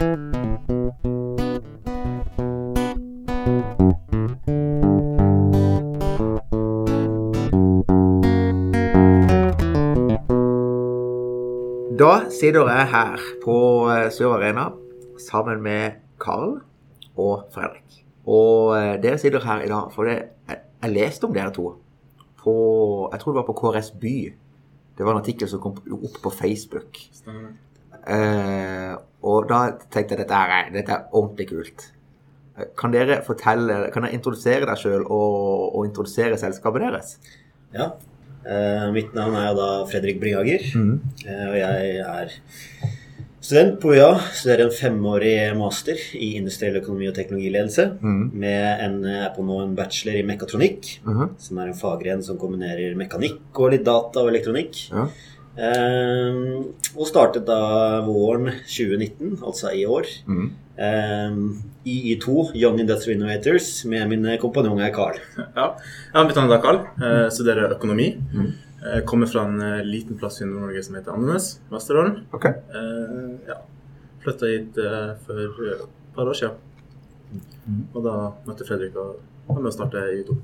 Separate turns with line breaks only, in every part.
Da sitter jeg her på eh, Sør Arena sammen med Karl og Fredrik. Og eh, dere sitter her i dag for jeg, jeg leste om dere to på Jeg tror det var på KRS By. Det var en artikkel som kom opp på Facebook. Eh, og da tenkte jeg dette er, dette er ordentlig kult. Eh, Kan dere fortelle, kan dere introdusere deg sjøl og, og introdusere selskapet deres?
Ja. Eh, mitt navn er da Fredrik Bryhager. Eh, og jeg er student på UiA. Studerer en femårig master i industriell økonomi og teknologiledelse. Med en, er på nå en bachelor i mekatronikk,
mm.
som er en faggren som kombinerer mekanikk og litt data og elektronikk.
Ja.
Eh, og startet da våren 2019, altså i år,
mm.
eh, i Y2, Young Industrial Innovators, med min kompanjong her Carl.
Ja. jeg mitt navn er Carl. Jeg studerer økonomi. Jeg kommer fra en eh, liten plass i Nord-Norge som heter Andenes, Vesterålen.
Okay.
Eh, ja. Flytta hit eh, for et par år siden. Og da møtte Fredrik og var med å starte Y2.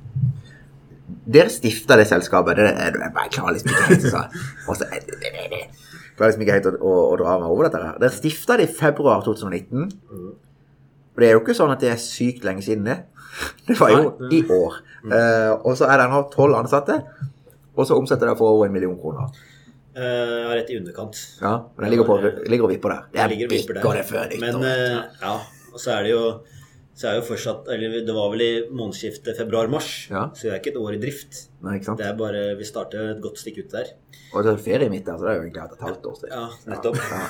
Dere stifta det selskapet. Det, det, jeg klarer liksom ikke helt å. Klarer liksom ikke helt å, å, å dra meg over dette her. Dere stifta det i februar 2019. Og det er jo ikke sånn at det er sykt lenge siden det. Det var jo i år. Uh, og så er det nå tolv ansatte. Og så omsetter dere for over en million kroner.
Uh, rett i underkant.
Ja, men den ligger, på, ligger og vipper der. Det er
ligger og
det før
Men eh, ja, og så er det jo så er jo fortsatt Eller det var vel i månedsskiftet februar-mars,
Ja.
så det er ikke et år i drift.
Nei, ikke sant?
Det er bare Vi starter et godt stykke ut der.
Og så er det ferie midt der, så det er jo egentlig hatt et halvt år siden.
Ja, nettopp.
Ja.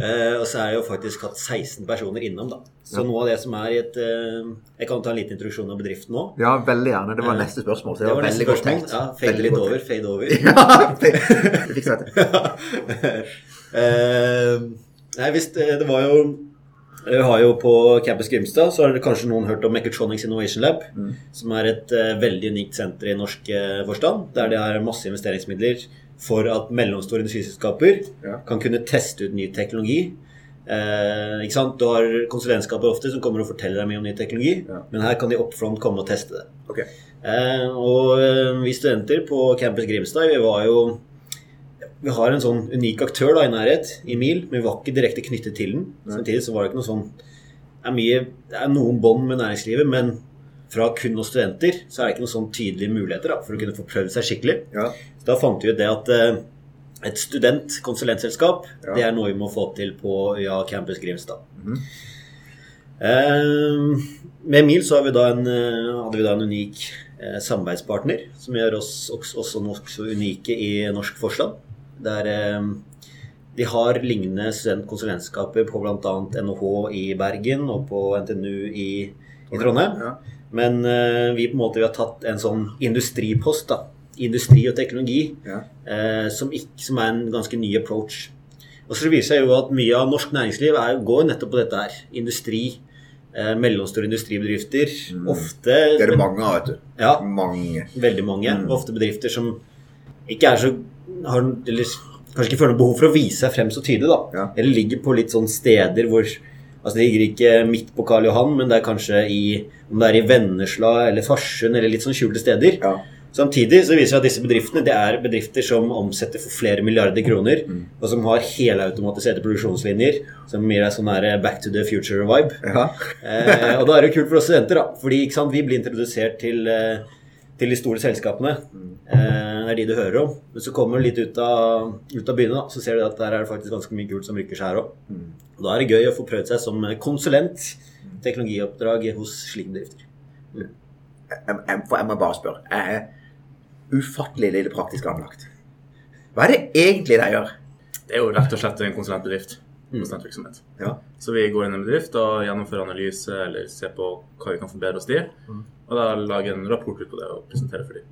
uh, og så er jeg jo faktisk hatt 16 personer innom, da. Så noe av det som er i et uh, Jeg kan ta en liten introduksjon av bedriften nå.
ja, veldig gjerne. Det var
Ja.
neste spørsmål. Så
Det
det,
var
var, veldig godt tenkt.
Ja, fade litt over. Fade over.
Ja, det seg til.
Eh, nei, hvis det, det var jo Vi har jo på Campus Grimstad så har dere kanskje noen hørt om Mechatronics Innovation Lab, som er et uh, veldig unikt senter i norsk uh, forstand, der det er masse investeringsmidler for at mellomstore industriselskaper
Ja.
kan kunne teste ut ny teknologi. Eh, ikke sant? Du har konsulentskapet ofte som kommer og forteller deg mye om ny teknologi,
Ja.
men her kan de oppfront front komme og teste det.
Okay.
Eh, og eh, vi studenter på Campus Grimstad, vi var jo Vi har en sånn unik aktør da i nærhet, Emil, men vi var ikke direkte knyttet til den. Samtidig så var det ikke noe sånn Det er, mye, det er noen bånd med næringslivet, men fra kun oss studenter så er det ikke noen sånn tydelige muligheter da, for å kunne få prøvd seg skikkelig.
Ja.
Så da fant vi ut det at eh, et studentkonsulentselskap,
Ja.
det er noe vi må få til på ja, Campus Grimstad.
Mhm.
Eh, med Emil så har vi da en, eh, hadde vi da en unik eh, samarbeidspartner som gjør oss også, også også unike i norsk forstand. Der eh, de har lignende studentkonsulentskaper på bl.a. NHH i Bergen og på NTNU i, i Trondheim.
Ja.
Men eh, vi på en måte vi har tatt en sånn industripost, da. Industri og teknologi,
Ja.
eh, som, ikke, som er en ganske ny approach. Og så viser det seg jo at mye av norsk næringsliv er, går nettopp på dette her. Industri, eh, mellomstore industribedrifter. Ofte
Det er det mange av, vet du.
Ja,
Mange.
veldig mange.
Mm.
Ofte bedrifter som ikke er så har, eller, Kanskje ikke føler noe behov for å vise seg frem så tydelig, da.
Ja.
Eller ligger på litt sånn steder hvor Altså Det ligger ikke midt på Karl Johan, men det er kanskje i om det er i Vennesla eller Farsund eller litt sånn skjulte steder.
Ja.
Samtidig så viser det at disse bedriftene det er bedrifter som omsetter for flere milliarder kroner,
Mm.
og som har helautomatiserte produksjonslinjer, som gir deg sånn her back to the future-vibe.
Ja.
Eh, og da er det kult for oss studenter, da. Fordi sant, vi blir introdusert til, eh, til de store selskapene. Eh, det er de du hører om. Men så kommer du litt ut av, ut av byen, da, så ser du at der er det faktisk ganske mye kult som rykker seg her òg. Da er det gøy å få prøvd seg som konsulent. Teknologioppdrag hos slike bedrifter.
Jeg, jeg, for jeg må bare spørre. Jeg er ufattelig lite praktisk anlagt. Hva er det egentlig de gjør?
Det er jo rett og slett en konsulentbedrift. Konsulentvirksomhet.
Ja.
Så vi går inn i en bedrift og gjennomfører analyse eller ser på hva vi kan forbedre oss i. Mm. Og da lager en rapport ut på det og presenterer for de.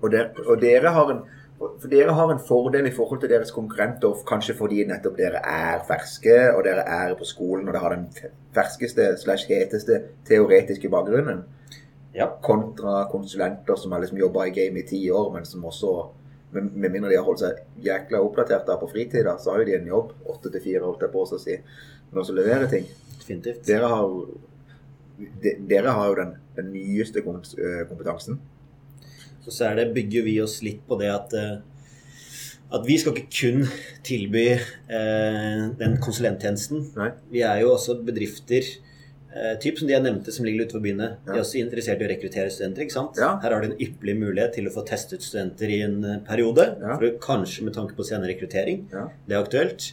Og, der, og dere har en for dere har en fordel i forhold til deres konkurrenter, kanskje fordi nettopp dere er ferske, og dere er på skolen og dere har den ferskeste slash heteste teoretiske bakgrunnen,
Ja.
kontra konsulenter som har liksom jobba i game i ti år, men som også med, mindre de har holdt seg jækla oppdatert da på fritida, så har jo de en jobb åtte til fire, holdt jeg på å si, med å levere ting.
definitivt.
Dere har, de, dere har jo den, den nyeste kompetansen.
Så, så det, bygger vi oss litt på det at, eh, at vi skal ikke kun tilby eh, den konsulenttjenesten.
Nei.
Vi er jo også bedrifter typ som de jeg nevnte som ligger utenfor byene. De er også interessert i å rekruttere studenter. ikke sant?
Ja.
Her har du en ypperlig mulighet til å få testet studenter i en eh, periode.
Ja.
For kanskje med tanke på senere rekruttering. Det er aktuelt.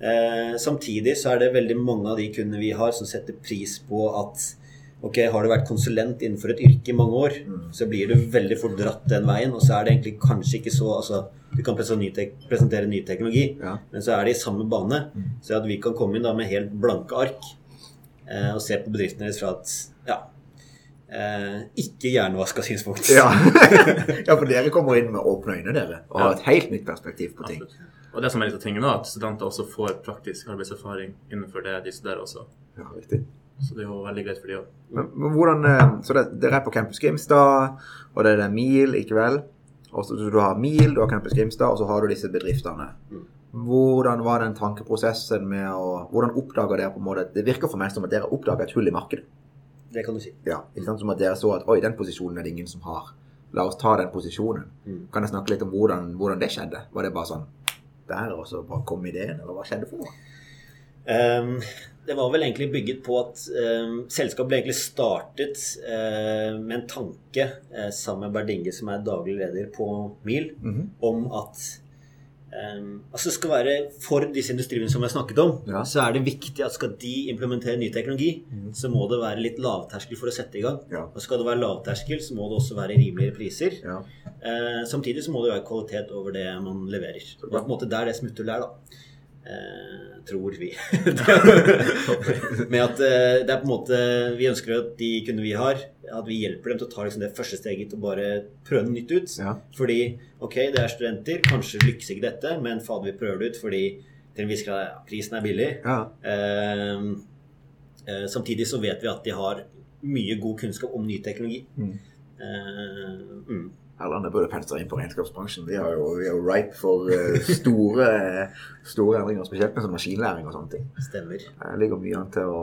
Eh, samtidig så er det veldig mange av de kundene vi har som setter pris på at Ok, har du vært konsulent innenfor et yrke i mange år,
Mm.
så blir du veldig fort dratt den veien, og så er det egentlig kanskje ikke så altså, Du kan presentere ny, teknologi, men så er det i samme bane.
Mm.
Så at vi kan komme inn da med helt blanke ark eh, og se på bedriften deres fra et ja, eh, ikke hjernevaska synspunkt.
Ja. ja, for dere kommer inn med åpne øyne, dere, og har et helt nytt perspektiv på ting.
Absolutt. Og det som er litt av tingen nå, at studenter også får praktisk arbeidserfaring innenfor det de studerer også.
Ja, riktig.
Så det er jo veldig greit for de òg.
Men, men hvordan eh, Så dere er på Campus Grimstad, og det er det MIL i kveld. Og så så du har MIL, du har Campus Grimstad, og så har du disse bedriftene.
Mm.
Hvordan var den tankeprosessen med å Hvordan oppdaga dere på en måte Det virker for meg som at dere oppdaga et hull i markedet.
Det kan du si.
Ja, ikke sant? Som at dere så at oi, den posisjonen er det ingen som har. La oss ta den posisjonen.
Mm.
Kan jeg snakke litt om hvordan, hvordan det skjedde? Var det bare sånn der, og så bare kom ideen, eller hva skjedde for noe?
Um, det var vel egentlig bygget på at um, selskapet ble egentlig startet uh, med en tanke uh, sammen med Berdinge, som er daglig leder på MIL,
Mhm.
om at ehm, altså skal være For disse industriene som jeg snakket om,
Ja.
så er det viktig at skal de implementere ny teknologi, så må det være litt lavterskel for å sette i gang.
Ja.
Og skal det være lavterskel, så må det også være rimeligere priser.
Ja.
Uh, samtidig så må det være kvalitet over det man leverer. Det er på en måte der det smutthullet er, da. Eh, tror vi. Med at eh, det er på en måte Vi ønsker at de kundene vi har, at vi hjelper dem til å ta liksom, det første steget og bare prøve noe nytt ut.
Ja.
Fordi ok, det er studenter, kanskje lykkes ikke dette, men fader, vi prøver det ut fordi til en viss grad prisen er billig.
ja.
Eh, eh, samtidig så vet vi at de har mye god kunnskap om ny teknologi.
Mm.
Eh, mm.
Erlend burde pensle inn på regnskapsbransjen. Vi, har jo, vi er jo ripe for eh, store, store endringer, spesielt med sånn maskinlæring og sånne ting.
Stemmer.
Det ligger mye an til å,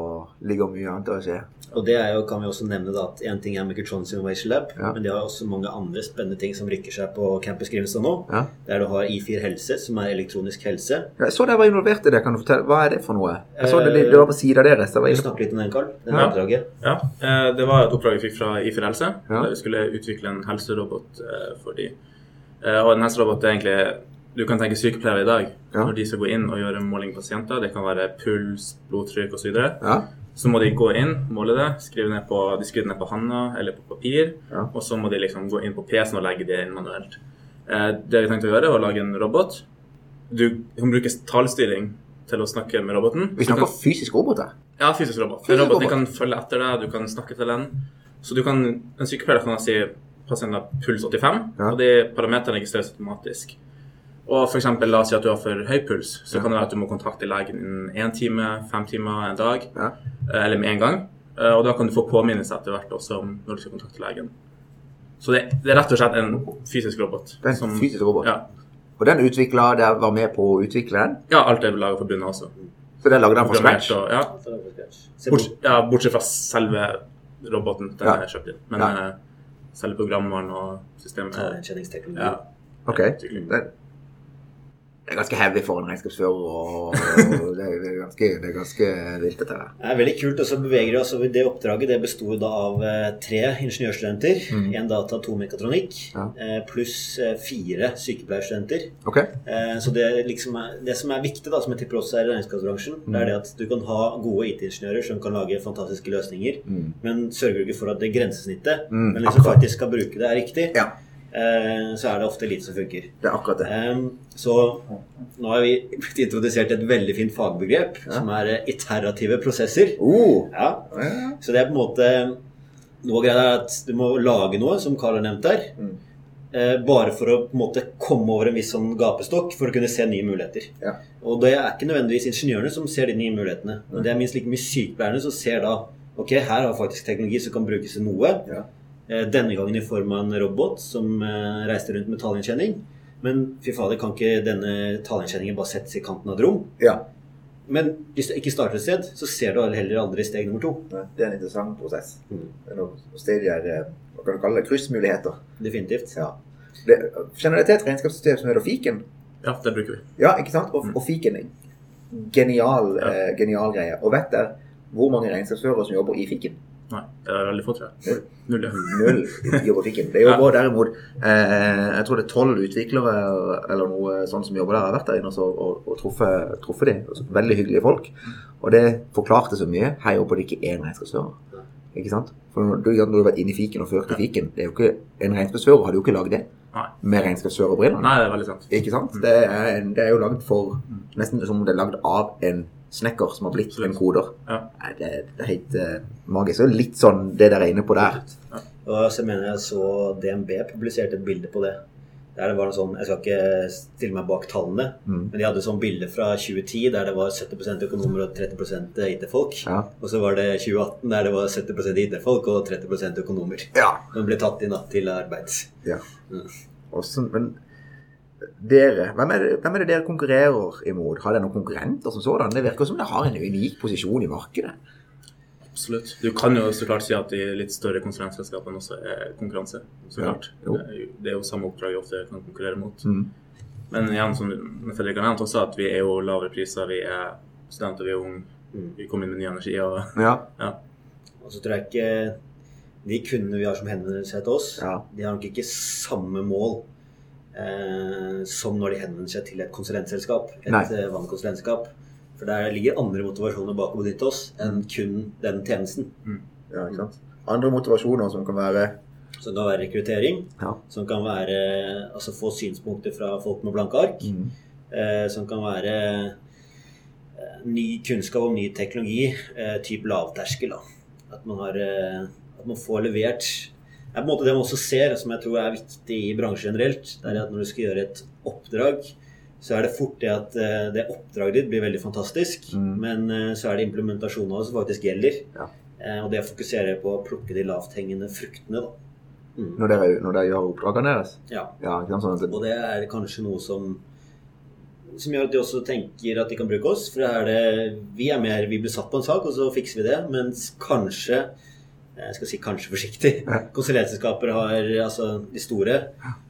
ligger mye an til å skje.
Og det er jo, kan vi også nevne da, at en ting er Mechatronics Innovation Lab,
Ja.
men de har også mange andre spennende ting som rykker seg på Campus Grimstad nå.
Ja.
Der du har I4 Helse, som er elektronisk helse.
Jeg så dere var involvert i det. Kan du fortelle, Hva er det for noe? Jeg så det,
Eh,
det var på siden deres. det
resten. Du
inne
litt om den, Karl? Den
Ja.
oppdraget?
Ja, eh, det var et oppdrag vi fikk fra IFR Helse.
Ja.
Der vi skulle utvikle en helserobot eh, for de. Eh, Og en helserobot er egentlig Du kan tenke sykepleiere i dag.
Ja.
Når de skal gå inn og gjøre måling på pasienter, det kan være puls, blodtrykk osv.
Ja.
Så må de gå inn, måle det, skrive ned på, de skriver ned på handa eller på papir.
Ja.
Og så må de liksom gå inn på PC-en og legge det inn manuelt. Eh, det vi tenkte å gjøre, var å lage en robot. Du kan bruke talestyring til å snakke med roboten.
Vi
snakker kan-
fysisk robot her.
ja, fysisk robot.
Fysisk
roboten robot kan følge etter deg, du kan snakke til den. Så du kan, En sykepleier kan si pasienten har puls 85,
Ja.
og de parameterne registreres automatisk. Og for eksempel, la oss si at du har for høy puls, så
Ja.
kan det være at du må kontakte legen innen én time, fem timer, en dag,
Ja.
eh, eller med en gang. Eh, Og da kan du få påminnelse etter hvert også om når du skal kontakte legen. Så det, det er rett og slett en fysisk robot.
Det er en
som-
fysisk robot.
Ja,
Og den utvikla Dere var med på å utvikle den?
ja alt er laga for bunnen også.
Så dere lagde den fra scratch?
og, ja,
Se
Bort, ja, bortsett fra selve roboten. Den
Ja.
er kjøpt inn. Men
Ja.
eh, selve programvaren og systemet
Talegjenkjenningsteknologi.
ja,
Ok. Det, det er ganske heavy for en regnskapsfører, og, og det, er- det er ganske, det er ganske vilt, dette her.
Det er veldig kult. og så beveger oss over Det oppdraget det besto av eh, tre ingeniørstudenter.
Mm.
Én data, to mekatronikk.
Ja.
eh, Pluss eh, fire sykepleierstudenter.
Ok?
Eh, Så det, liksom er, det som er viktig, da, som jeg tipper også er i regnskapsbransjen, det er det at du kan ha gode IT-ingeniører som kan lage fantastiske løsninger,
Mm.
men sørger du ikke for at det grensesnittet
Mm,
men liksom
akkurat.
faktisk skal bruke det, er riktig,
Ja.
Eh, så er det ofte lite som funker.
Det er akkurat det.
Så nå har vi blitt introdusert et veldig fint fagbegrep,
Ja.
som er eh, iterative prosesser.
Oh.
Ja. Så det er på en måte Noe greia er at du må lage noe, som Karl har nevnt der,
Mm.
eh, bare for å på en måte komme over en viss sånn gapestokk for å kunne se nye muligheter.
Ja.
Og det er ikke nødvendigvis ingeniørene som ser de nye mulighetene, men det er minst like mye sykepleierne som ser da Ok, her har faktisk teknologi som kan brukes til noe.
Ja.
Eh, Denne gangen i form av en robot som eh, reiste rundt med tallgjenkjenning. Men fy fader, kan ikke denne tallgjenkjenningen bare settes i kanten av et rom?
ja.
Men hvis du ikke starter et sted, så ser du heller aldri steg nummer to.
Det er en interessant prosess.
Mm.
Det er noen stadier, eh, hva kan du kalle det, kryssmuligheter.
Definitivt.
Ja. Det, kjenner du til et regnskapssystem som heter Fiken?
Ja, det bruker vi.
Ja, ikke sant? Og, og Fiken er genial,
Ja.
eh, genial greie. Og vet dere hvor mange regnskapsførere som jobber i Fiken?
Nei, det er veldig få, tror jeg. Null, ja.
Null i Fiken. Det jobber derimot eh, Jeg tror det er tolv utviklere eller noe sånt som jobber der. Jeg har vært der inne og, og, og truffet, truffet de. Altså, Veldig hyggelige folk. Og det forklarte så mye. Her jobber det ikke én regnskapsfører. Ikke sant? For når du, når du har vært inne i fiken og ført i fiken det er jo ikke, En regnskapsfører hadde jo ikke lagd det
Nei.
med regnskapsførerbrillene.
Nei, det er veldig sant.
Ikke sant? Det er, en, det er jo lagd for Nesten som om det er lagd av en snekker som har blitt en koder.
Ja.
Nei, det, det er helt uh, magisk. Og litt sånn det dere er inne på der.
Og så mener jeg så DNB publiserte et bilde på det. Der det var en sånn, Jeg skal ikke stille meg bak tallene,
Mm.
men de hadde sånn bilde fra 2010 der det var 70% økonomer og 30% IT-folk.
Ja.
Og så var det 2018 der det var 70% IT-folk og 30 økonomer.
ja.
De ble tatt i natt til arbeids.
ja.
Mm.
Også, men dere, hvem er, det, hvem er det dere konkurrerer imot? Har dere noen konkurrenter som sådan? Det virker som dere har en unik posisjon i markedet.
Absolutt. Du kan jo så klart si at de litt større konsulentselskapene også er konkurranse. Så klart.
Ja,
Det er jo- Det er jo samme oppdrag vi ofte kan konkurrere mot.
Mm.
Men igjen, som Fredrik har nevnt også, at vi er jo lavere priser, vi er studenter, vi er unge.
Mm.
Vi kommer inn med ny energi. og
Ja.
ja.
Og så tror jeg ikke de kundene vi har som henvender seg til oss,
Ja.
de har nok ikke samme mål eh, som når de henvender seg til et konsulentselskap. Et eh, vannkonsulentselskap. For der ligger andre motivasjoner bak å benytte oss enn kun den tjenesten.
ja, ikke sant? Andre motivasjoner som kan være
Som kan være rekruttering,
Ja.
som kan være altså få synspunkter fra folk med blanke ark,
Mm.
eh, som kan være eh, ny kunnskap om ny teknologi, eh, type lavterskel. Da. At man har eh, at man får levert er på en måte det man også ser, som jeg tror er viktig i bransjen generelt. det er at Når du skal gjøre et oppdrag, så er det fort det at eh, det oppdraget ditt blir veldig fantastisk,
Mm.
men eh, så er det implementasjonen av det som faktisk gjelder.
Ja.
Eh, Og det fokuserer på å plukke de lavthengende fruktene. da. Mm.
Når dere, når dere gjør oppdragene deres.
Ja.
Ja? Sånn det,
Og det er kanskje noe som som gjør at de også tenker at de kan bruke oss. For er det, vi er mer Vi blir satt på en sak, og så fikser vi det. Mens kanskje jeg skal si kanskje forsiktig.
Ja.
Konsulentselskaper har, altså de store,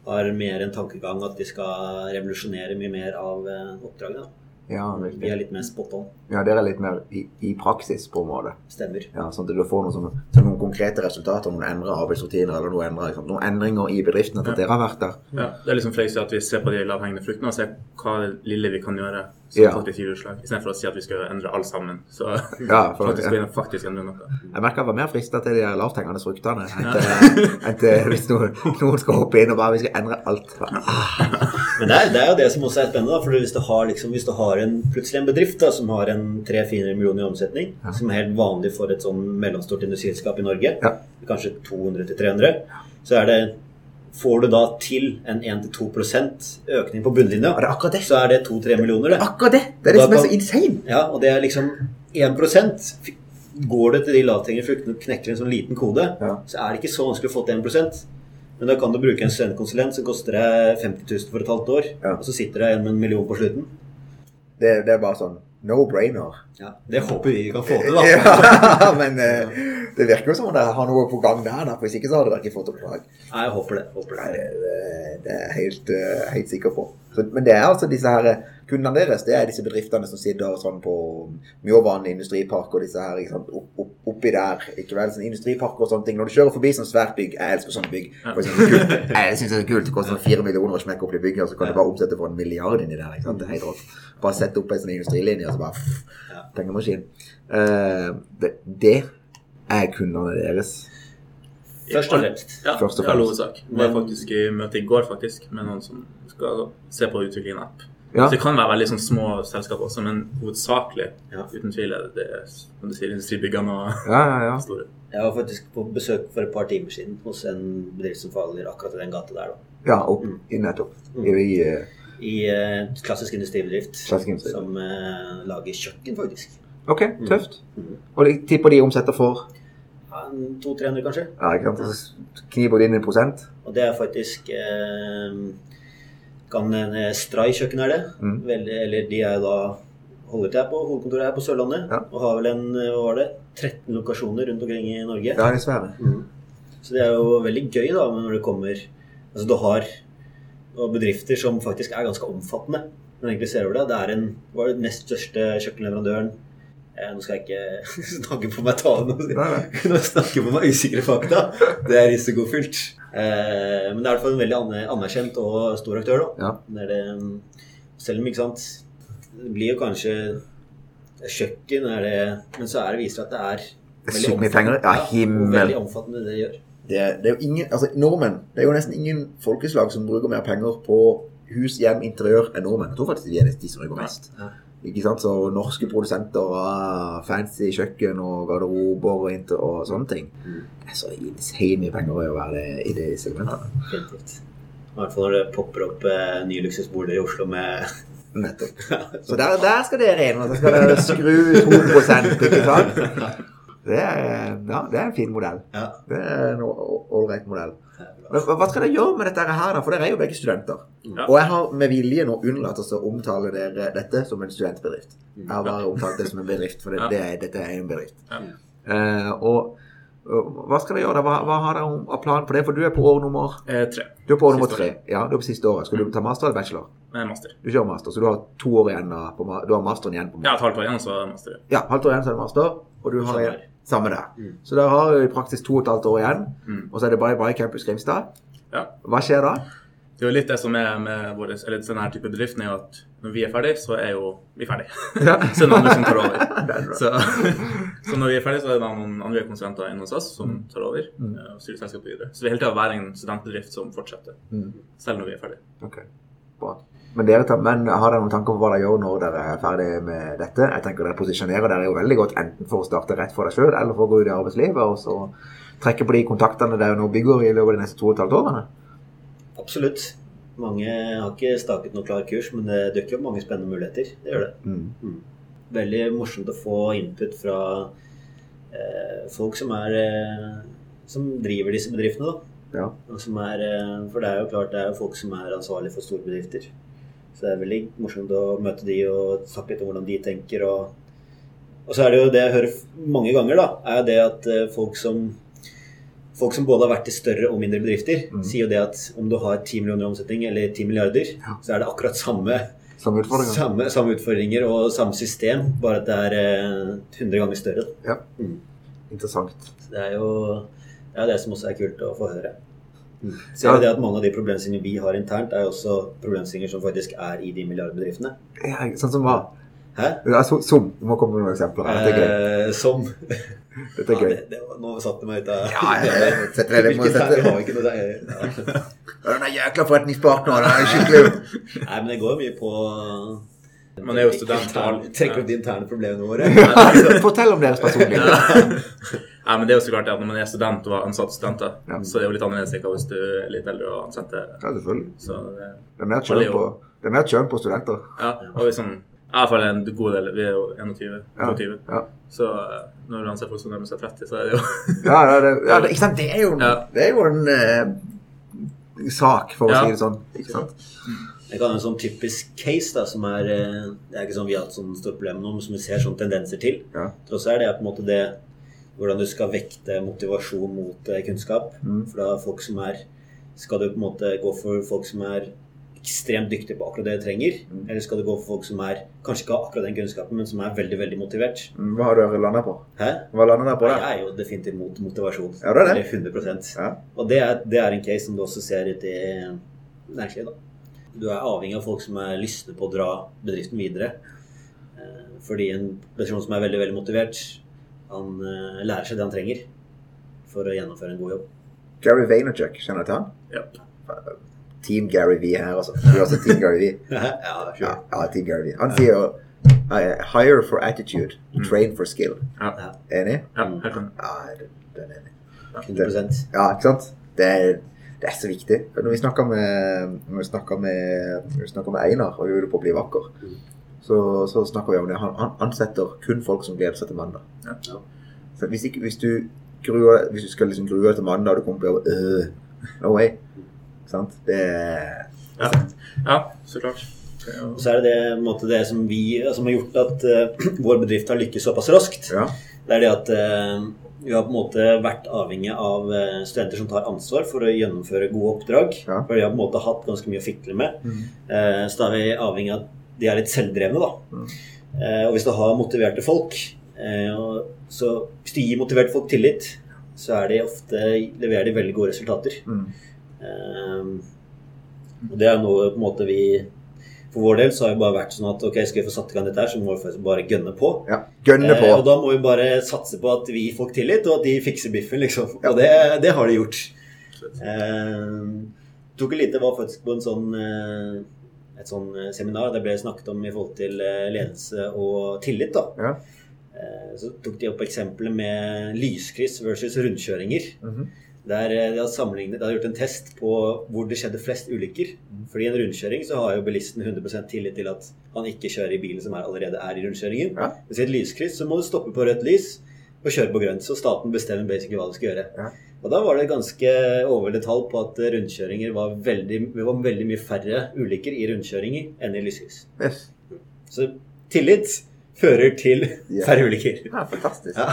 har mer en tankegang at de skal revolusjonere mye mer av oppdraget. oppdragene.
ja,
Vi er litt mer spot on.
ja, dere er litt mer i, i praksis, på en måte.
Stemmer.
Ja, sånn at du får noen, sånne, noen konkrete resultater, noen endra arbeidsrutiner eller noen, endret, ikke noen endringer i bedriften etter at dere har vært der.
Ja, det er liksom Frøy at vi ser på de lavhengende fruktene og ser hva lille vi kan gjøre som
Ja.
faktisk gir utslag, istedenfor å si at vi skal endre alt sammen. Så
Ja, for,
faktisk,
ja.
faktisk endre noe.
Jeg merker jeg var mer frista til de lavthengende fruktene enn til, hvis noen, noen skal hoppe inn og bare vi skal endre alt.
Men det er, det er jo det som også er spennende. da, for Hvis du har, liksom, hvis du har en, plutselig en bedrift da, som har en 300-400 millioner i omsetning, som er helt vanlig for et sånn mellomstort industriselskap i Norge,
Ja.
kanskje 200-300, så er det Får du da til en 1-2% økning på bunnlinja,
er akkurat det.
så er det 2-3 millioner.
Det akkurat det! Det er det som er så insane.
Ja, og det er liksom 1% Går det til de lavthengende fruktene og knekker en sånn liten kode,
Ja.
så er det ikke så vanskelig å få til 1% Men da kan du bruke en studentkonsulent som koster deg 50 000 for et halvt år,
Ja.
og så sitter det igjen med en million på slutten.
Det, det er bare sånn no-brainer.
Ja, Det håper vi vi kan få til, da.
Ja, men eh, det virker jo som om dere har noe på gang der. da. Hvis ikke så hadde dere ikke fått oppdrag.
Nei, jeg håper det. Håper
Nei,
det.
det, det er jeg helt, eh, helt sikker på. Så, men det er altså disse her eh, kundene deres, det er disse bedriftene som sitter sånn på Mjåvann industripark og disse her, ikke sant, opp, opp, oppi der. Ikke vel, sånn industripark og sånne ting. Når du kjører forbi sånn svært bygg, jeg elsker sånne bygg. Ja. Jeg synes det er kult. Det koster sånn fire millioner å smekke opp det bygget, og så kan du bare omsette for en milliard inni der. ikke sant, det er helt rått. Bare sette opp en sånn industrilinje, og så bare pff,
Ja.
pengemaskin. Uh, det, det er kundene deres.
Først og fremst.
Ja,
Først og
i all hovedsak. Vi var faktisk i møte i går faktisk, med noen som skal se på utviklingen av app.
Ja.
Så det kan være veldig sånn små selskap også, men hovedsakelig,
Ja.
uten tvil, er det, det som du sier, industribyggene og
Ja, ja, ja.
store.
Jeg var faktisk på besøk for et par timer siden hos en bedrift som faller akkurat i den gata der. da.
Ja, opp, i nettopp. I, i uh,
I uh, klassisk industribedrift
Klassisk industri.
som uh, lager kjøkken, faktisk.
Ok, tøft. Og de tipper de omsetter for
Ja, en 200-300, kanskje.
Ja, ikke sant? Kniver Kniper inn en prosent?
Og det er faktisk eh, kan en eh, Stray kjøkken er det.
Mm.
Veldig, eller de er da holder til her på hovedkontoret her på Sørlandet.
Ja.
Og har vel en eh, hva var det, 13 lokasjoner rundt omkring i Norge.
Ja, dessverre.
Mm. Så det er jo veldig gøy da når det kommer Altså du har bedrifter som faktisk er ganske omfattende. Men egentlig ser over det. Det er en, hva er det nest største kjøkkenleverandøren Nå skal jeg ikke snakke på meg talen. nå. Snakker jeg på meg usikre fakta. Det er risikofylt. Eh, men det er i hvert fall en veldig anerkjent og stor aktør. da.
Ja.
Det det, selv om, ikke sant Det blir jo kanskje kjøkken det Men så er det viser at det er
Det mye penger. Ja, himmel.
veldig omfattende det de gjør.
Det, er- det er jo ingen, altså Nordmenn Det er jo nesten ingen folkeslag som bruker mer penger på hus, hjem, interiør enn nordmenn. Jeg tror faktisk de er de som bruker mest.
Ja.
Ikke sant? Så norske produsenter av fancy kjøkken og garderober og, og sånne ting.
Mm.
Det er så insane mye penger å være det, i det segmentet
Definitivt. I hvert fall når det popper opp eh, nye luksusboliger i Oslo med
Nettopp. Så der, der skal dere inn, så skal dere skru 2 ikke sant? Det er, ja, det er en fin modell.
Ja.
Det er en ålreit modell. Men hva skal dere gjøre med dette her, da? For dere er jo begge studenter.
Ja.
Og jeg har med vilje nå unnlatt å omtale dere, dette som en studentbedrift. Jeg har bare omtalt det som en bedrift, for det, det, er- dette er en bedrift.
Ja.
Uh, og, hva skal dere gjøre? Hva, hva har dere av plan på det? For du er på år nummer
Eh, tre.
Du er på år nummer
Siste
tre. Ja, du er på siste året. Skal du ta master eller bachelor?
Master.
Du kjører master, så du har to år igjen. På, du har masteren igjen på
Ja, et halvt år igjen, så master.
Ja, halvt år igjen så er det master, og du har
Samme
der.
Mm.
Så dere har vi i praksis to og et halvt år igjen,
Mm.
og så er det Bye Bye Campus Grimstad.
Ja.
Hva skjer da?
Det er jo litt det som er med vår, eller denne type bedriften, er jo at når vi er ferdig, så er jo vi ferdig.
Ja.
så er det andre som tar over.
Er.
Så, så når vi er ferdig, så er det noen andre konsulenter inne hos oss som tar over
Mm.
eh, og styrer selskapet videre. Så vi hele tida være en studentbedrift som fortsetter,
Mm.
selv når vi er ferdig.
Ok, bra. Men, dere men har dere noen tanker på hva dere gjør når dere er ferdig med dette? Jeg tenker Dere posisjonerer dere jo veldig godt enten for å starte rett for deg sjøl, eller for å gå ut i arbeidslivet og så trekke på de kontaktene dere nå bygger i løpet av de neste to og et halvt årene.
Absolutt. Mange har ikke staket noe klar kurs, men det dukker opp mange spennende muligheter. Det gjør det.
Mm.
Veldig morsomt å få input fra eh, folk som er eh, som driver disse bedriftene, da.
Ja.
Er, eh, for det er jo klart det er folk som er ansvarlige for store bedrifter. Så det er veldig morsomt å møte de og snakke litt om hvordan de tenker. Og, og så er det jo det jeg hører mange ganger, da, er det at eh, folk som Folk som både har vært i større og mindre bedrifter,
Mm.
sier jo det at om du har 10 millioner i omsetning eller 10 milliarder,
Ja.
så er det akkurat samme
samme, utfordringer.
samme, samme utfordringer og samme system, bare at det er eh, 100 ganger større.
Ja.
Mm.
Interessant.
Så det er jo det, er det som også er kult å få høre. Så
Ja.
er det at Mange av de problemstillingene vi har internt, er også problemstillinger som faktisk er i de milliardbedriftene.
Ja, sånn som hva?
Hæ?
Ja, so- som. Du må komme med noen eksempler. Dette er gøy.
Eh, som
Dette er
Ja,
gøy.
det, det, var- Nå satte du meg ut av
Ja, jeg- jeg setter det- ned.
Vi har ikke noe ja.
Ja, Den jækla forretningspartneren Det er skikkelig
Nei, men det går mye på
Man er jo student.
Trekker opp de interne problemene våre.
Fortell om deres personlige.
Ja, men det er jo så klart at Når man er student og har ansatt studenter,
Ja.
så er det jo litt annerledes enn hvis du er litt eldre og ansetter.
Ja, selvfølgelig.
Så det,
Det er mer kjønn på, er på studenter.
ja, og vi sånn, I hvert fall en god del. Vi er jo 21.
Ja.
22.
Ja.
Så eh, når du anser folk som nærmer seg 30, så er det jo
Ja, ja, det, ja det, ikke sant? Det er jo,
Ja.
det er jo en eh, sak, for å
Ja.
si det sånn. Ikke sant?
Jeg kan ha en sånn typisk case da, som er eh, Det er ikke sånn vi har hatt sånn stort problem med, men som vi ser sånne tendenser til.
Ja.
Tross er det på en måte det hvordan du skal vekte motivasjon mot eh, kunnskap.
Mm.
For da folk som er Skal du på en måte gå for folk som er ekstremt dyktige på akkurat det du trenger?
Mm.
Eller skal du gå for folk som er kanskje ikke har akkurat den kunnskapen, men som er veldig veldig motivert?
Mm, Hva har du landa på?
Hæ?
Hva lander på på
Jeg er jo definitivt mot motivasjon.
Ja, det er det.
Eller 100
Ja.
Og det er, det er en case som du også ser ute i næringslivet. da. Du er avhengig av folk som er lystne på å dra bedriften videre. Eh, Fordi en person som er veldig veldig motivert, han uh, lærer seg det han trenger for å gjennomføre en god jobb.
Gary Vaynerchuk, kjenner du til han?
ja.
Team Gary V her, altså. Du er også Team Gary V.
ja, sure.
ja Team Gary V. Han sier jo eh, Hire for attitude, train for skill.
Ja.
Ja,
Enig?
ja, helt enig.
Ja, den, er enig.
100
Ja, ikke sant? Det er, det er så viktig. Når vi snakka med, snakket med, når vi snakket med Einar og vi ville på å bli vakker,
Mm.
Så, så snakker vi om det. Han, han ansetter kun folk som gleder seg til mandag.
Ja.
Ja.
Hvis, ikke, hvis, du gruer, hvis du skal liksom grue deg til mandag, og du kommer på jobb øh, No way. Sant? Det er
Ja. ja, så klart.
Og så er det det, måte, det som, vi, som har gjort at uh, vår bedrift har lykkes såpass raskt.
Ja.
Det er det at uh, vi har på en måte vært avhengig av eh, studenter som tar ansvar for å gjennomføre gode oppdrag.
Ja.
For de har på en måte hatt ganske mye å fikle med.
Mm.
Eh, så da er vi avhengig av at de er litt selvdrevne, da.
Mm.
Eh, og hvis du har motiverte folk, eh, så hvis du gir motiverte folk tillit, så er de ofte, leverer de veldig gode resultater.
Mm.
Eh, og det er noe på en måte vi For vår del så har det bare vært sånn at ok, skal vi få satt i gang dette her, så må vi faktisk bare gønne på.
ja. Gønne på.
Eh, og da må vi bare satse på at vi gir folk tillit, og at de fikser biffen, liksom.
Ja.
Og det, det har de gjort. Eh, tok lite var faktisk på en sånn eh, et sånn eh, seminar det ble snakket om i forhold til eh, ledelse og tillit. da.
Ja.
Eh, Så tok de opp eksempelet med lyskryss versus rundkjøringer.
Mhm.
Der eh, de hadde sammenlignet, de hadde gjort en test på hvor det skjedde flest ulykker. Fordi i en rundkjøring så har jo bilisten 100% tillit til at han ikke kjører i bilen som er, allerede er i rundkjøringen.
Ja.
det i et lyskryss så må du stoppe på rødt lys og kjøre på grønt. Så staten bestemmer basically hva du skal gjøre.
Ja.
Og da var det ganske overveldende tall på at rundkjøringer var veldig, var veldig mye færre ulykker i rundkjøringer enn i lyskryss.
Yes.
Så tillit fører til færre ulykker.
Ja, fantastisk.
Ja.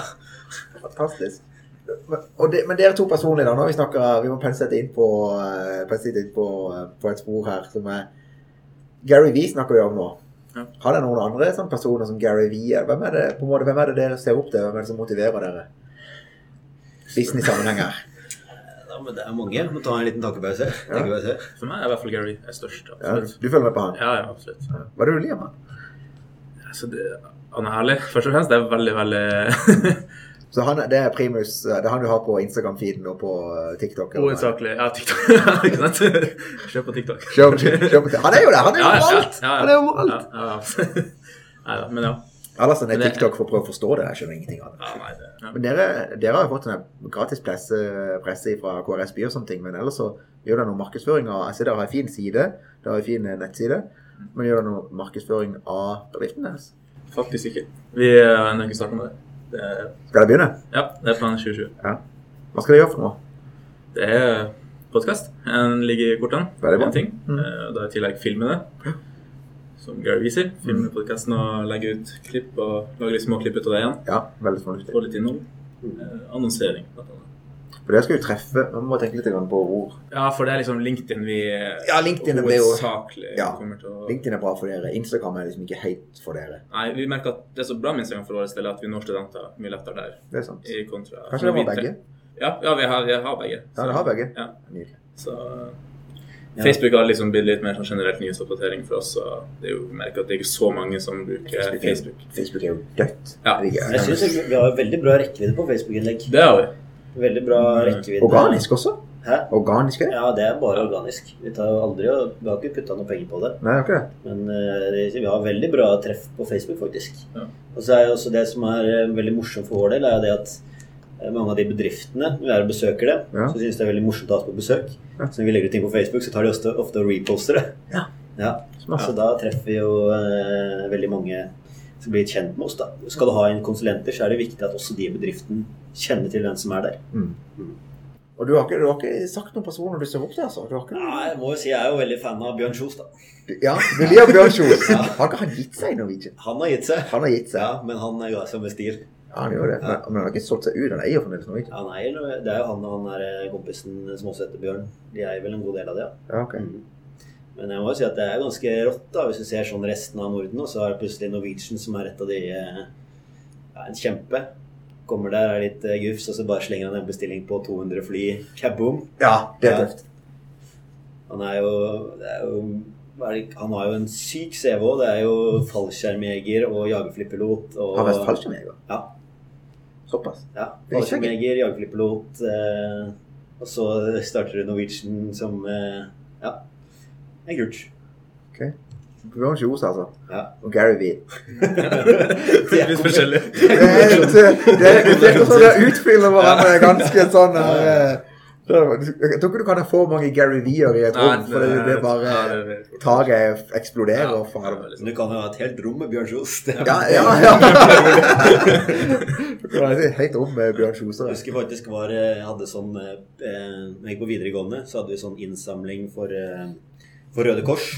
Fantastisk. Det, men dere to personlig, da, når vi snakker Vi må pense dette inn på, eh, inn på, eh, på et spor her som er Gary Vee snakker vi om nå.
Ja.
Har dere noen andre sånne personer som Gary Vee? er? Hvem er det, på en måte, hvem er det dere ser opp til? Hvem er det som motiverer dere? Business-sammenheng her.
Ja, men det er mange. Må ta en liten tankepause. Ja.
For meg er i hvert fall Gary er størst.
Ja, du følger med på han?
Ja, ja, absolutt.
Hva er det du liker med han?
Altså, det, han er herlig. Først og fremst det er veldig, veldig
Så han, det er primus, eh, det er han du har på Instagram-feeden og på eh, TikTok?
hovedsakelig Ja, TikTok. Ikke sant? Kjøp på TikTok.
Kjøp, kjøp, kjøp. Han er jo det! Han er jo overalt!
Ja, ja, ja.
Han er jo overalt!
Ja, ja. Nei da, men ja.
Ellers er det TikTok for å prøve å forstå det. Jeg skjønner ingenting av det.
ja nei, det, ja.
Men dere, dere har jo fått en gratis presse, presse fra KRS By og sånne ting, men ellers så gjør dere noe markedsføring av altså Dere har en fin side, dere har en fin nettside, men gjør dere noe markedsføring av bedriften deres?
Faktisk ikke. Vi har ennå ikke starta med det. det er,
Skal dere begynne?
ja, det er planen 2020. Ja.
Hva skal dere gjøre for noe?
Det er podkast. Den ligger i kortene.
Veldig bra.
En ting.
Mm.
Da er i tillegg filme det. Som Gary viser. Filmer podkasten og legger ut klipp og lager litt små klipp ut av det igjen.
Ja, veldig fornuftig.
Få litt innhold. Eh, annonsering. blant annet.
For det skal jo treffe Man må tenke litt på ord.
Ja, for det er liksom LinkedIn vi
Ja, LinkedIn jo-
hovedsakelig
Ja.
kommer til å
LinkedIn er bra for dere. Instagram er liksom ikke helt for dere.
Nei, vi merker at det er så bra med Instagram for vår del at vi når studenter mye lettere der.
Det er sant.
I kontra
Kanskje det var begge?
Ja, ja vi, har, vi har begge.
Ja, dere har begge.
Ja.
Nydelig.
Så. Facebook har liksom blitt litt mer sånn generelt nyhetsoppdatering for oss. Og det er jo, merket at det er ikke så mange som bruker Facebook.
Facebook er jo dødt.
Ja.
Jeg synes vi har veldig bra rekkevidde på Facebook-innlegg.
Det har vi.
Veldig bra
Mm.
rekkevidde.
Organisk også?
Hæ?
Organisk er det?
Ja, det er bare organisk. Vi, tar aldri, vi har ikke putta noe penger på det.
Nei, det.
Men uh, vi har veldig bra treff på Facebook, faktisk.
Ja.
Og så er jo også det som er eh, veldig morsomt for vår del, er det at mange av de bedriftene, når vi er og besøker det,
Ja.
så synes det er veldig morsomt å ha oss på besøk.
Ja.
Så når vi legger ut ting på Facebook, så tar de ofte, ofte og reposter det.
Ja.
ja. Så da treffer vi jo eh, veldig mange som blir kjent med oss. da. Skal du ha inn konsulenter, så er det viktig at også de i bedriften kjenner til den som er der.
Mm. Og du har, ikke, du har ikke sagt noen personer du ser opp til, altså? Du ikke...
Nei, jeg må jo si jeg er jo veldig fan av Bjørn Kjos, da.
Ja, du liker Bjørn Kjos. Har ikke han gitt seg i Norwegian?
Han har gitt seg.
Han har gitt seg.
Ja, men han ga seg med stil.
Ja, han gjør det. Men, men han har ikke solgt seg ut. Han eier fremdeles Norwegian.
Han eier noe- Det er jo han og han der eh, kompisen som også heter Bjørn. De eier vel en god del av det, ja.
Ja, okay.
Mm. Men jeg må jo si at det er ganske rått, da, hvis du ser sånn resten av Norden. Og så er det plutselig Norwegian som er et av de eh, ja, En kjempe. Kommer der, er litt eh, gufs, og så bare slenger han en bestilling på 200 fly. Kaboom!
Ja, det er
Ja.
tøft.
Han er jo, det er jo Han har jo en syk CV òg. Det er jo fallskjermjeger og jagerflypilot. Og,
Har vært fallskjermjeger?
Ja.
Såpass?
Ja,
Det er ikke
fallskjermjeger, jagerflypilot. Eh, og så starter du Norwegian som eh, Ja, det er kult.
Ok. Bjørn Kjos, altså.
Ja.
Og Gary Vee.
Det er litt forskjellig.
Det er er utfyller hverandre ganske sånn her eh, Jeg tror ikke du kan ha for mange Gary Vee-er i et rom, for det, det bare Taket eksploderer.
Ja, liksom.
Men du kan jo ha et helt rom med Bjørn Kjos.
Ja, ja, ja. Du kan ha et helt rom med Bjørn Kjos.
Jeg husker faktisk var, jeg hadde sånn eh, Når jeg gikk på videregående, så hadde vi sånn innsamling for, eh, for Røde Kors.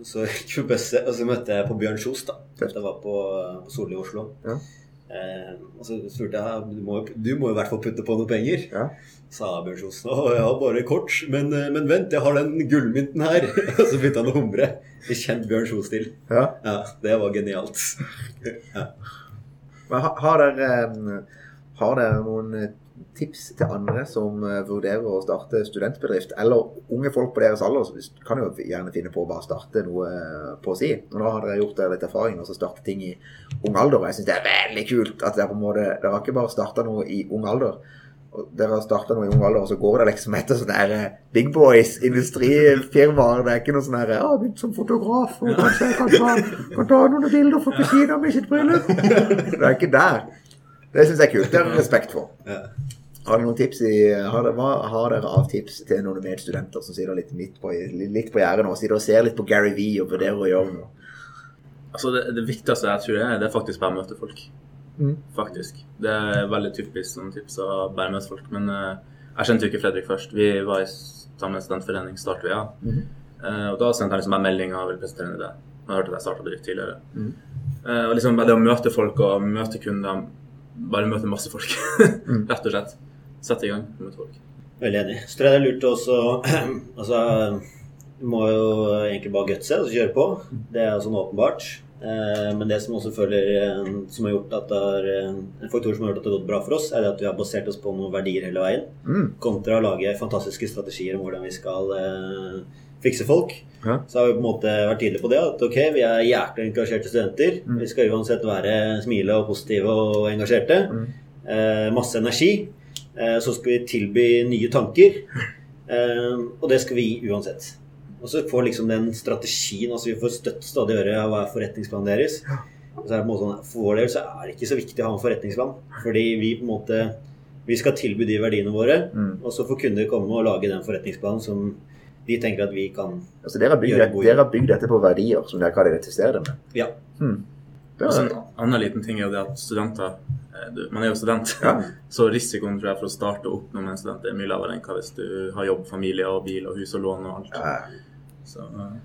Så gikk vi på bøsse, og så møtte jeg på Bjørn Kjos, da. Det var på, på Solli i Oslo.
Ja.
Eh, og så spurte jeg du må, du må i hvert fall putte på noe penger.
Ja.
Sa Bjørn Kjos. Å, jeg har bare kort, men, eh, men vent, jeg har den gullmynten her. og så begynte han å humre. I kjent Bjørn Kjos-stil.
Ja.
Ja, det var genialt. ja.
Men ha- har dere, eh, har dere noen tips til andre som eh, vurderer å starte studentbedrift, eller unge folk på deres alder? Så kan jo gjerne finne på å bare starte noe eh, på si. Og nå har dere gjort dere litt erfaring og så starte ting i ung alder. Og jeg syns det er veldig kult at dere på en måte Dere har ikke bare starta noe i ung alder. Dere har starta noe i ung alder, og så går det liksom etter sånne eh, big boys, industrifirmaer. Det er ikke noe sånn her ja, har begynt som fotograf, og kanskje jeg kan ta, kan ta noen bilder for kusina mi sitt bryllup'. Det er ikke der. Det syns jeg er kult. Det har jeg respekt for. Har dere noen tips i, har dere, hva har dere av tips til noen medstudenter som sitter litt midt på, litt på gjerdet nå? Sitter og ser litt på Gary Vee og vurderer å gjøre noe?
Altså det, det viktigste jeg tror er, det er faktisk bare å møte folk.
Mm.
Faktisk. Det er veldig typisk sånn tips å bare møte folk. Men uh, jeg kjente jo ikke Fredrik først. Vi var i samme studentforening, Start ja.
Mm.
Uh, og da sendte han liksom bare melding og ville presentere en idé. Jeg hørte at jeg starta bedrift tidligere.
Mm.
Uh, og liksom bare det å møte folk og møte kunder, bare møte masse folk,
Mm.
rett og slett. Sette i gang med et folk.
Veldig enig. Så tror jeg det er lurt også Altså, du må jo egentlig bare gutse og kjøre på. Det er sånn åpenbart. Eh, Men det som også føler eh, Som har gjort at det har eh, En faktor som har gjort at det har gått bra for oss, er det at vi har basert oss på noen verdier hele veien.
Mm.
Kontra å lage fantastiske strategier om hvordan vi skal eh, fikse folk.
Ja.
Så har vi på en måte vært tydelige på det. At ok, vi er hjertelig engasjerte studenter.
Mm.
Vi skal uansett være smile og positive og engasjerte.
Mm.
Eh, masse energi. Eh, så skal vi tilby nye tanker. Eh, og det skal vi gi uansett. Og så får liksom den strategien altså Vi får støtt stadig øre av hva er forretningsplanen deres. Og så er det på en måte sånn, For vår del så er det ikke så viktig å ha en forretningsplan. Fordi vi på en måte vi skal tilby de verdiene våre,
Mm.
og så får kunder komme og lage den forretningsplanen som de tenker at vi kan
Altså, dere
Gjøre god
dere har bygd dette på verdier som dere kan identifisere det med.
Ja.
Hmm. Det
Og så
er,
en annen liten ting er jo det at studenter Man er jo student,
Ja.
så risikoen tror jeg for å starte opp noe med en student er mye lavere enn hva hvis du har jobb, familie og bil og hus og lån og alt.
Ja.
Så uh.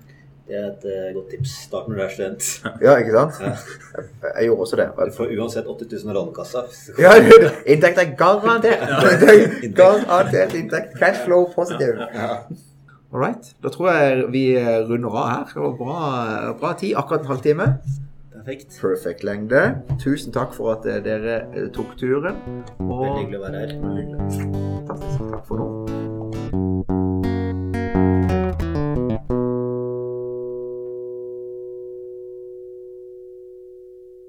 Det er et uh, godt tips. Start når du er student.
ja, ikke sant?
Ja.
Jeg, jeg gjorde også det.
Du får uansett 80 000 i lånekassa.
Ja, inntekt er garantert. Garantert inntekt. Cash flow positive. All right. Da tror jeg vi runder av her. Det var bra, bra tid. Akkurat en halvtime.
Perfekt.
Perfect lengde. Tusen takk for at dere tok turen. Og...
Veldig hyggelig å være her.
Fantastisk. Takk for nå.